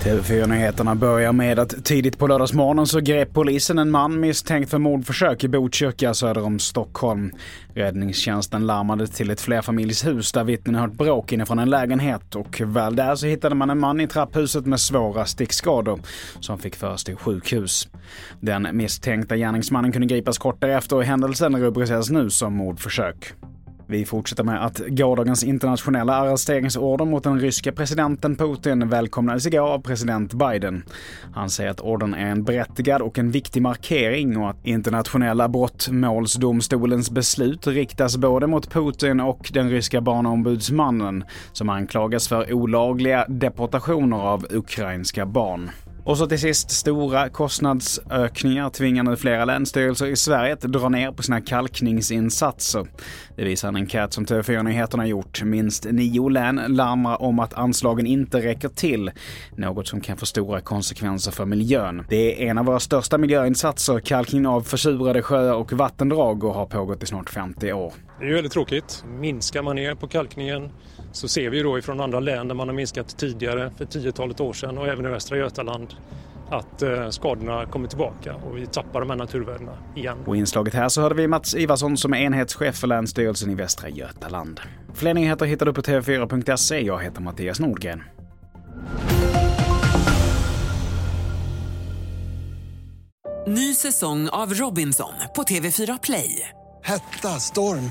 TV4-nyheterna börjar med att tidigt på lördagsmorgonen så grep polisen en man misstänkt för mordförsök i Botkyrka söder om Stockholm. Räddningstjänsten larmade till ett flerfamiljshus där vittnen hört bråk inifrån en lägenhet och väl där så hittade man en man i trapphuset med svåra stickskador som fick föras till sjukhus. Den misstänkta gärningsmannen kunde gripas kort därefter och händelsen rubriceras nu som mordförsök. Vi fortsätter med att gårdagens internationella arresteringsorder mot den ryska presidenten Putin välkomnades igår av president Biden. Han säger att ordern är en berättigad och en viktig markering och att internationella brottmålsdomstolens beslut riktas både mot Putin och den ryska barnombudsmannen som anklagas för olagliga deportationer av ukrainska barn. Och så till sist, stora kostnadsökningar tvingar nu flera länsstyrelser i Sverige att dra ner på sina kalkningsinsatser. Det visar en enkät som TV4 Nyheterna gjort. Minst nio län larmar om att anslagen inte räcker till, något som kan få stora konsekvenser för miljön. Det är en av våra största miljöinsatser, kalkning av försurade sjöar och vattendrag och har pågått i snart 50 år. Det är väldigt tråkigt. Minskar man ner på kalkningen så ser vi då ifrån andra län där man har minskat tidigare för tiotalet år sedan och även i Västra Götaland att eh, skadorna kommer tillbaka och vi tappar de här naturvärdena igen. Och i inslaget här så hörde vi Mats Ivarsson som är enhetschef för Länsstyrelsen i Västra Götaland. Fler nyheter hittar du på tv4.se. Jag heter Mattias Nordgren. Ny säsong av Robinson på TV4 Play. Hetta, storm,